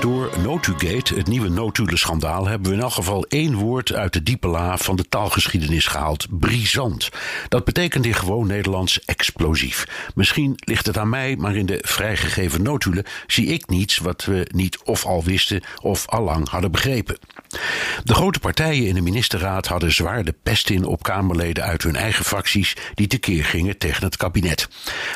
Door Notugate, het nieuwe notulenschandaal, hebben we in elk geval één woord uit de diepe la van de taalgeschiedenis gehaald: brisant. Dat betekent in gewoon Nederlands explosief. Misschien ligt het aan mij, maar in de vrijgegeven notulen zie ik niets wat we niet of al wisten of al lang hadden begrepen. De grote partijen in de ministerraad hadden zwaar de pest in op Kamerleden uit hun eigen fracties die tekeer gingen tegen het kabinet.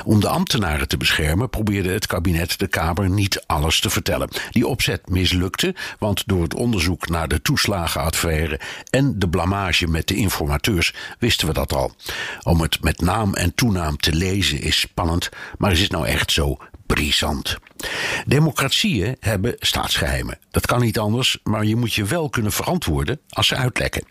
Om de ambtenaren te beschermen probeerde het kabinet de Kamer niet alles te vertellen. Die opzet mislukte, want door het onderzoek naar de toeslagenaffaire en de blamage met de informateurs wisten we dat al. Om het met naam en toenaam te lezen is spannend, maar is het nou echt zo brisant? Democratieën hebben staatsgeheimen. Dat kan niet anders, maar je moet je wel kunnen verantwoorden als ze uitlekken.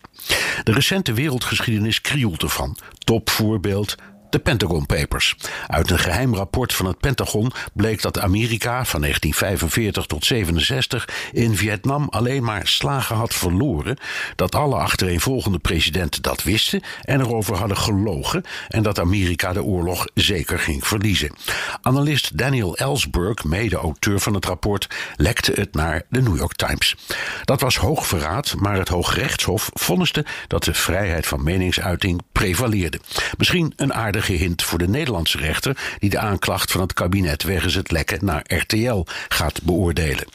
De recente wereldgeschiedenis krioelt ervan. Topvoorbeeld de Pentagon Papers. Uit een geheim rapport van het Pentagon bleek dat Amerika van 1945 tot 67 in Vietnam alleen maar slagen had verloren, dat alle achtereenvolgende presidenten dat wisten en erover hadden gelogen en dat Amerika de oorlog zeker ging verliezen. Analist Daniel Ellsberg, mede-auteur van het rapport, lekte het naar de New York Times. Dat was hoogverraad, maar het Hooggerechtshof vonniste dat de vrijheid van meningsuiting prevaleerde. Misschien een aardige hint voor de Nederlandse rechter die de aanklacht van het kabinet wegens het lekken naar RTL gaat beoordelen.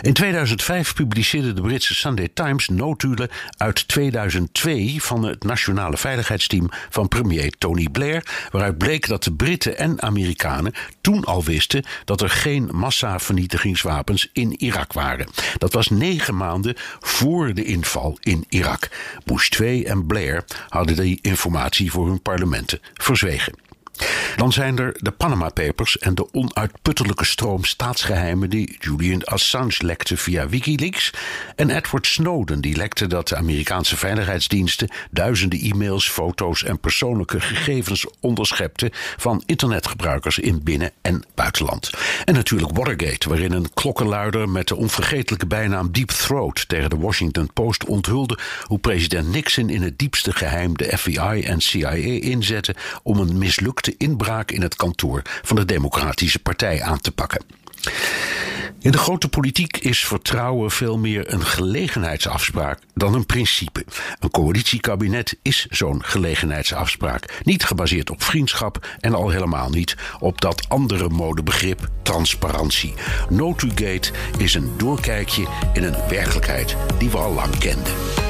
In 2005 publiceerde de Britse Sunday Times notulen uit 2002 van het nationale veiligheidsteam van premier Tony Blair, waaruit bleek dat de Britten en Amerikanen toen al wisten dat er geen massavernietigingswapens in Irak waren. Dat was negen maanden voor de inval in Irak. Bush 2 en Blair hadden die informatie voor hun parlementen verzwegen. Dan zijn er de Panama Papers en de onuitputtelijke stroom staatsgeheimen die Julian Assange lekte via Wikileaks. En Edward Snowden die lekte dat de Amerikaanse veiligheidsdiensten duizenden e-mails, foto's en persoonlijke gegevens onderschepten van internetgebruikers in binnen- en buitenland. En natuurlijk Watergate, waarin een klokkenluider met de onvergetelijke bijnaam Deep Throat tegen de Washington Post onthulde hoe president Nixon in het diepste geheim de FBI en CIA inzette om een mislukte inbraak in het kantoor van de Democratische Partij aan te pakken. In de grote politiek is vertrouwen veel meer een gelegenheidsafspraak dan een principe. Een coalitiekabinet is zo'n gelegenheidsafspraak. Niet gebaseerd op vriendschap en al helemaal niet op dat andere modebegrip transparantie. Notugate is een doorkijkje in een werkelijkheid die we al lang kenden.